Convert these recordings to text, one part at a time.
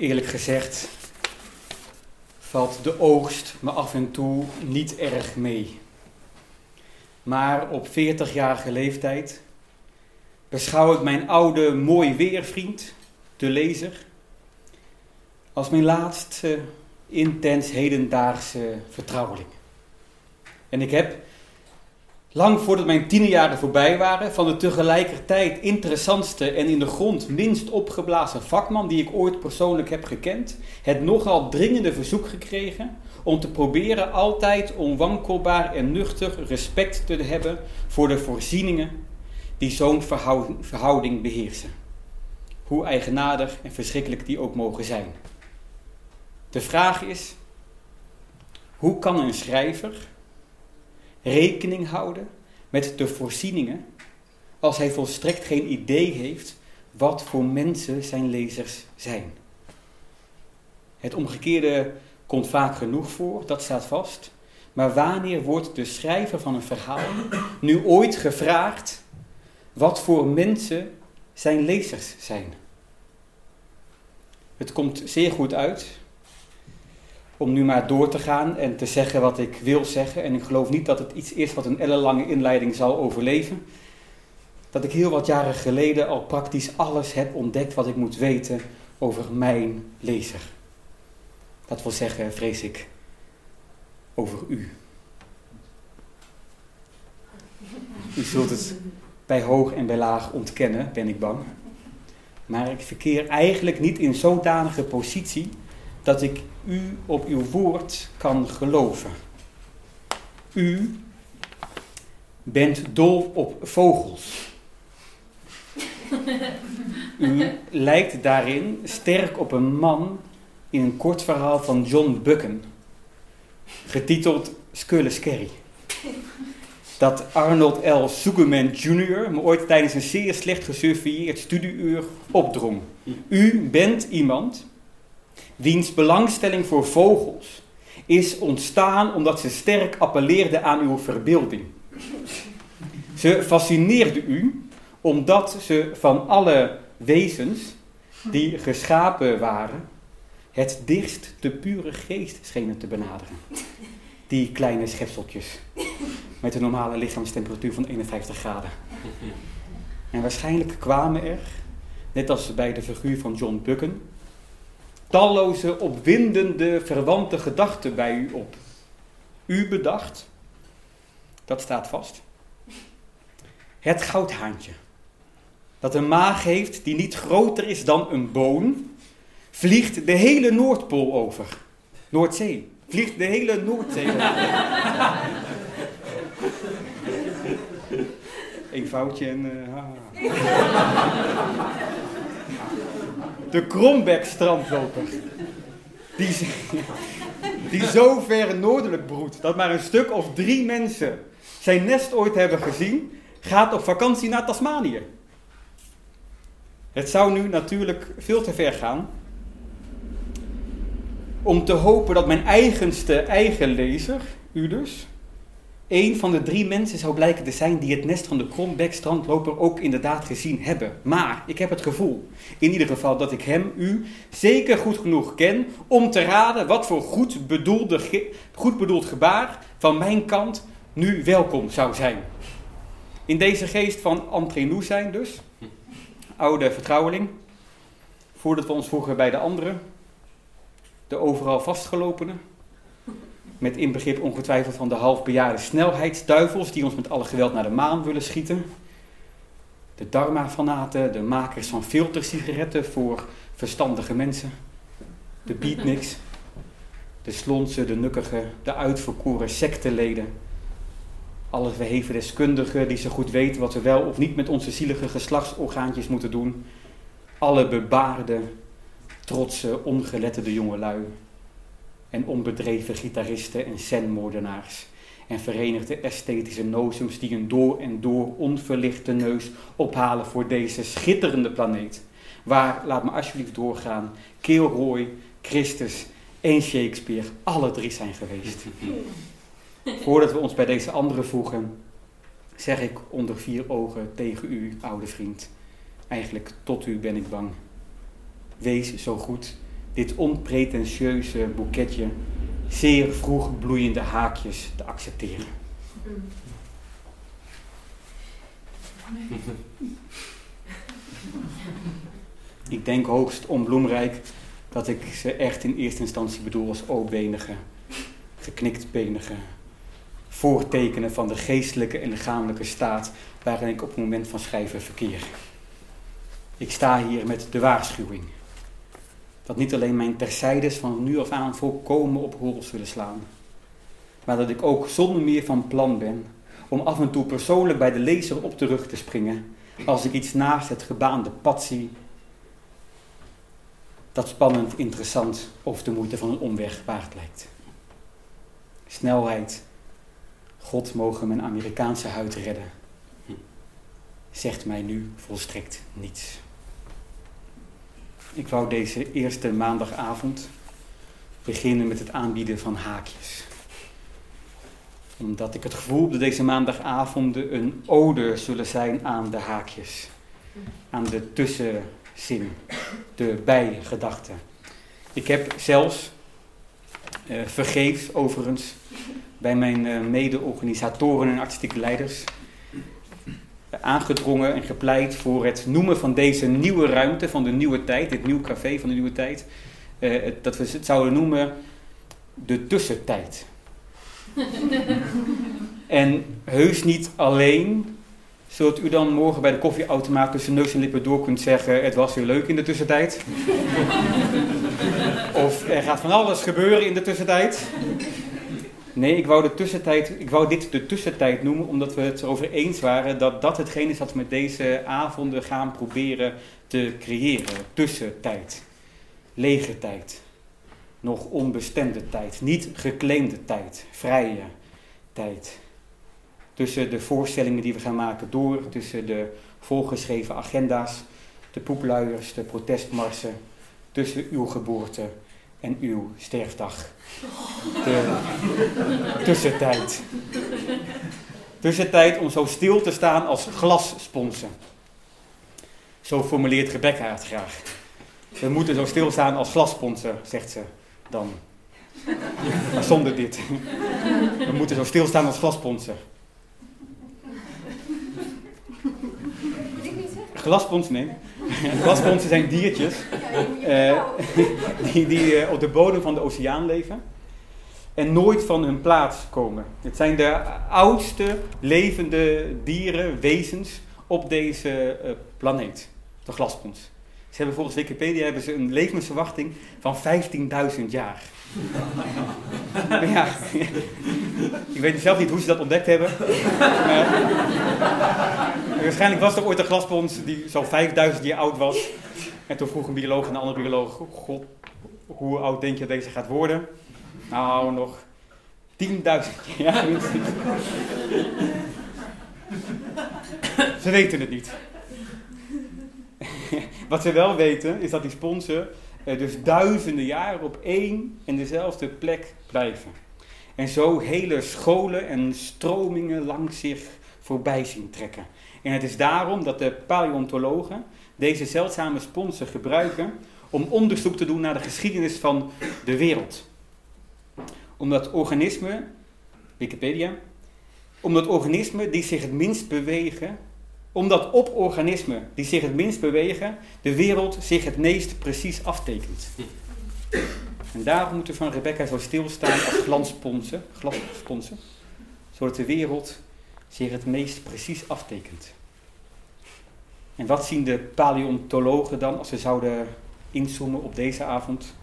Eerlijk gezegd valt de oogst me af en toe niet erg mee. Maar op 40-jarige leeftijd beschouw ik mijn oude mooi weervriend, de lezer, als mijn laatste intens hedendaagse vertrouweling. En ik heb, lang voordat mijn tienerjaren voorbij waren, van de tegelijkertijd interessantste en in de grond minst opgeblazen vakman die ik ooit persoonlijk heb gekend, het nogal dringende verzoek gekregen om te proberen altijd onwankelbaar en nuchter respect te hebben voor de voorzieningen die zo'n verhouding beheersen. Hoe eigenaardig en verschrikkelijk die ook mogen zijn. De vraag is, hoe kan een schrijver rekening houden met de voorzieningen als hij volstrekt geen idee heeft wat voor mensen zijn lezers zijn? Het omgekeerde komt vaak genoeg voor, dat staat vast. Maar wanneer wordt de schrijver van een verhaal nu ooit gevraagd wat voor mensen zijn lezers zijn? Het komt zeer goed uit om nu maar door te gaan en te zeggen wat ik wil zeggen. En ik geloof niet dat het iets is wat een ellenlange inleiding zal overleven. Dat ik heel wat jaren geleden al praktisch alles heb ontdekt wat ik moet weten over mijn lezer. Dat wil zeggen, vrees ik, over u. U zult het bij hoog en bij laag ontkennen, ben ik bang. Maar ik verkeer eigenlijk niet in zodanige positie dat ik u op uw woord kan geloven. U bent dol op vogels. U lijkt daarin sterk op een man in een kort verhaal van John Buchan, getiteld Skulle Scary. Dat Arnold L. Sugerman Jr. me ooit tijdens een zeer slecht gesurveilleerd studieuur opdrong. U bent iemand wiens belangstelling voor vogels is ontstaan omdat ze sterk appelleerde aan uw verbeelding. Ze fascineerde u omdat ze van alle wezens die geschapen waren, het dichtst de pure geest schenen te benaderen. Die kleine schepseltjes met een normale lichaamstemperatuur van 51 graden. En waarschijnlijk kwamen er, net als bij de figuur van John Buchan, talloze opwindende verwante gedachten bij u op. U bedacht, dat staat vast, het goudhaantje. Dat een maag heeft die niet groter is dan een boon, vliegt de hele Noordpool over. Noordzee. Vliegt de hele Noordzee over. Een foutje en... Uh, de Krombek-strandloper. Die, die zo ver noordelijk broedt dat maar een stuk of drie mensen zijn nest ooit hebben gezien, gaat op vakantie naar Tasmanië. Het zou nu natuurlijk veel te ver gaan om te hopen dat mijn eigenste eigen lezer, u dus, een van de drie mensen zou blijken te zijn die het nest van de Krombek-strandloper ook inderdaad gezien hebben. Maar ik heb het gevoel, in ieder geval, dat ik hem, u, zeker goed genoeg ken om te raden wat voor goed, bedoelde, goed bedoeld gebaar van mijn kant nu welkom zou zijn. In deze geest van entre zijn dus, oude vertrouweling, voordat we ons voegen bij de anderen, de overal vastgelopenen, met inbegrip ongetwijfeld van de halfbejaarde snelheidsduivels die ons met alle geweld naar de maan willen schieten. De Dharma-fanaten, de makers van filtersigaretten voor verstandige mensen. De beatniks, de slonsen, de nukkigen, de uitverkoren secteleden. Alle verheven deskundigen die zo goed weten wat we wel of niet met onze zielige geslachtsorgaantjes moeten doen. Alle bebaarde, trotse, ongeletterde jongelui en onbedreven gitaristen en zenmoordenaars. En verenigde esthetische nozums die een door en door onverlichte neus ophalen voor deze schitterende planeet. Waar, laat me alsjeblieft doorgaan, Kilroy, Christus en Shakespeare alle drie zijn geweest. Voordat we ons bij deze andere voegen, zeg ik onder vier ogen tegen u, oude vriend. Eigenlijk tot u ben ik bang. Wees zo goed dit onpretentieuze boeketje zeer vroeg bloeiende haakjes te accepteren. Ik denk hoogst onbloemrijk dat ik ze echt in eerste instantie bedoel als O-benige, gekniktbenige voortekenen van de geestelijke en lichamelijke staat waarin ik op het moment van schrijven verkeer. Ik sta hier met de waarschuwing dat niet alleen mijn terzijdes van nu af aan volkomen op hol zullen slaan, maar dat ik ook zonder meer van plan ben om af en toe persoonlijk bij de lezer op de rug te springen als ik iets naast het gebaande pad zie dat spannend, interessant of de moeite van een omweg waard lijkt. Snelheid, God mogen mijn Amerikaanse huid redden, zegt mij nu volstrekt niets. Ik wou deze eerste maandagavond beginnen met het aanbieden van haakjes. Omdat ik het gevoel dat deze maandagavonden een ode zullen zijn aan de haakjes. Aan de tussenzin, de bijgedachte. Ik heb zelfs, uh, vergeefs overigens, bij mijn uh, mede-organisatoren en artistieke leiders aangedrongen en gepleit voor het noemen van deze nieuwe ruimte, van de nieuwe tijd, dit nieuw café van de nieuwe tijd, uh, dat we het zouden noemen de tussentijd. en heus niet alleen, zult u dan morgen bij de koffieautomaat tussen neus en lippen door kunt zeggen, het was weer leuk in de tussentijd. of er gaat van alles gebeuren in de tussentijd. Nee, ik wou, de tussentijd, ik wou dit de tussentijd noemen, omdat we het erover eens waren dat dat hetgeen is wat we met deze avonden gaan proberen te creëren. Tussentijd. Lege tijd. Nog onbestemde tijd. Niet geclaimde tijd. Vrije tijd. Tussen de voorstellingen die we gaan maken door, tussen de voorgeschreven agenda's, de poepluiers, de protestmarsen, tussen uw geboorte en uw sterfdag. De tussentijd. Tussentijd om zo stil te staan als glassponsen. Zo formuleert Rebecca het graag. We moeten zo stilstaan als glassponsen, zegt ze dan. Zonder dit. We moeten zo stilstaan als glasponsen. Glasponsen, nee. Glasponsen zijn diertjes uh, die, die uh, op de bodem van de oceaan leven en nooit van hun plaats komen. Het zijn de oudste levende dieren, wezens op deze uh, planeet, de glaspons. Ze hebben volgens Wikipedia hebben ze een levensverwachting van 15.000 jaar. ja, ik weet zelf niet hoe ze dat ontdekt hebben. Waarschijnlijk was er ooit een glaspons die zo 5000 jaar oud was. En toen vroeg een bioloog en een andere bioloog: God, hoe oud denk je dat deze gaat worden? Nou, nog 10.000 jaar. Ze weten het niet. Wat ze wel weten is dat die sponsen dus duizenden jaren op één en dezelfde plek blijven. En zo hele scholen en stromingen langs zich voorbij zien trekken. En het is daarom dat de paleontologen deze zeldzame sponsen gebruiken om onderzoek te doen naar de geschiedenis van de wereld. Omdat organismen, Wikipedia, omdat organismen die zich het minst bewegen, omdat op organismen die zich het minst bewegen, de wereld zich het meest precies aftekent. En daarom moeten we van Rebecca zo stilstaan als glansponsen, glassponsen, zodat de wereld zich het meest precies aftekent. En wat zien de paleontologen dan als ze zouden inzoomen op deze avond,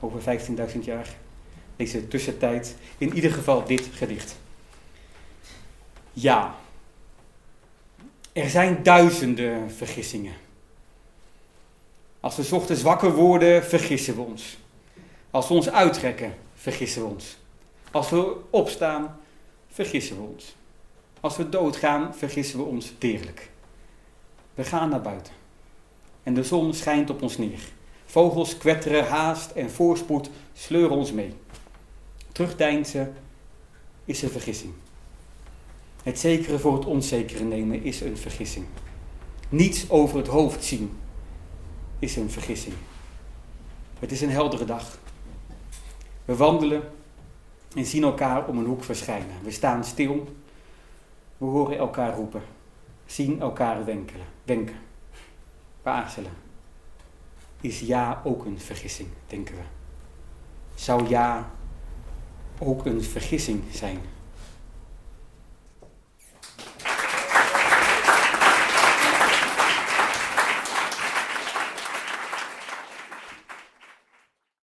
over 15.000 jaar, deze tussentijd, in ieder geval dit gedicht. Ja, er zijn duizenden vergissingen. Als we ochtends wakker worden, vergissen we ons. Als we ons uittrekken, vergissen we ons. Als we opstaan, vergissen we ons. Als we doodgaan, vergissen we ons deerlijk. We gaan naar buiten. En de zon schijnt op ons neer. Vogels kwetteren haast en voorspoed sleuren ons mee. Terugdeinzen is een vergissing. Het zekere voor het onzekere nemen is een vergissing. Niets over het hoofd zien is een vergissing. Het is een heldere dag. We wandelen en zien elkaar om een hoek verschijnen. We staan stil. We horen elkaar roepen. Zien elkaar wenkelen, wenken. We aarzelen. Is ja ook een vergissing, denken we? Zou ja ook een vergissing zijn?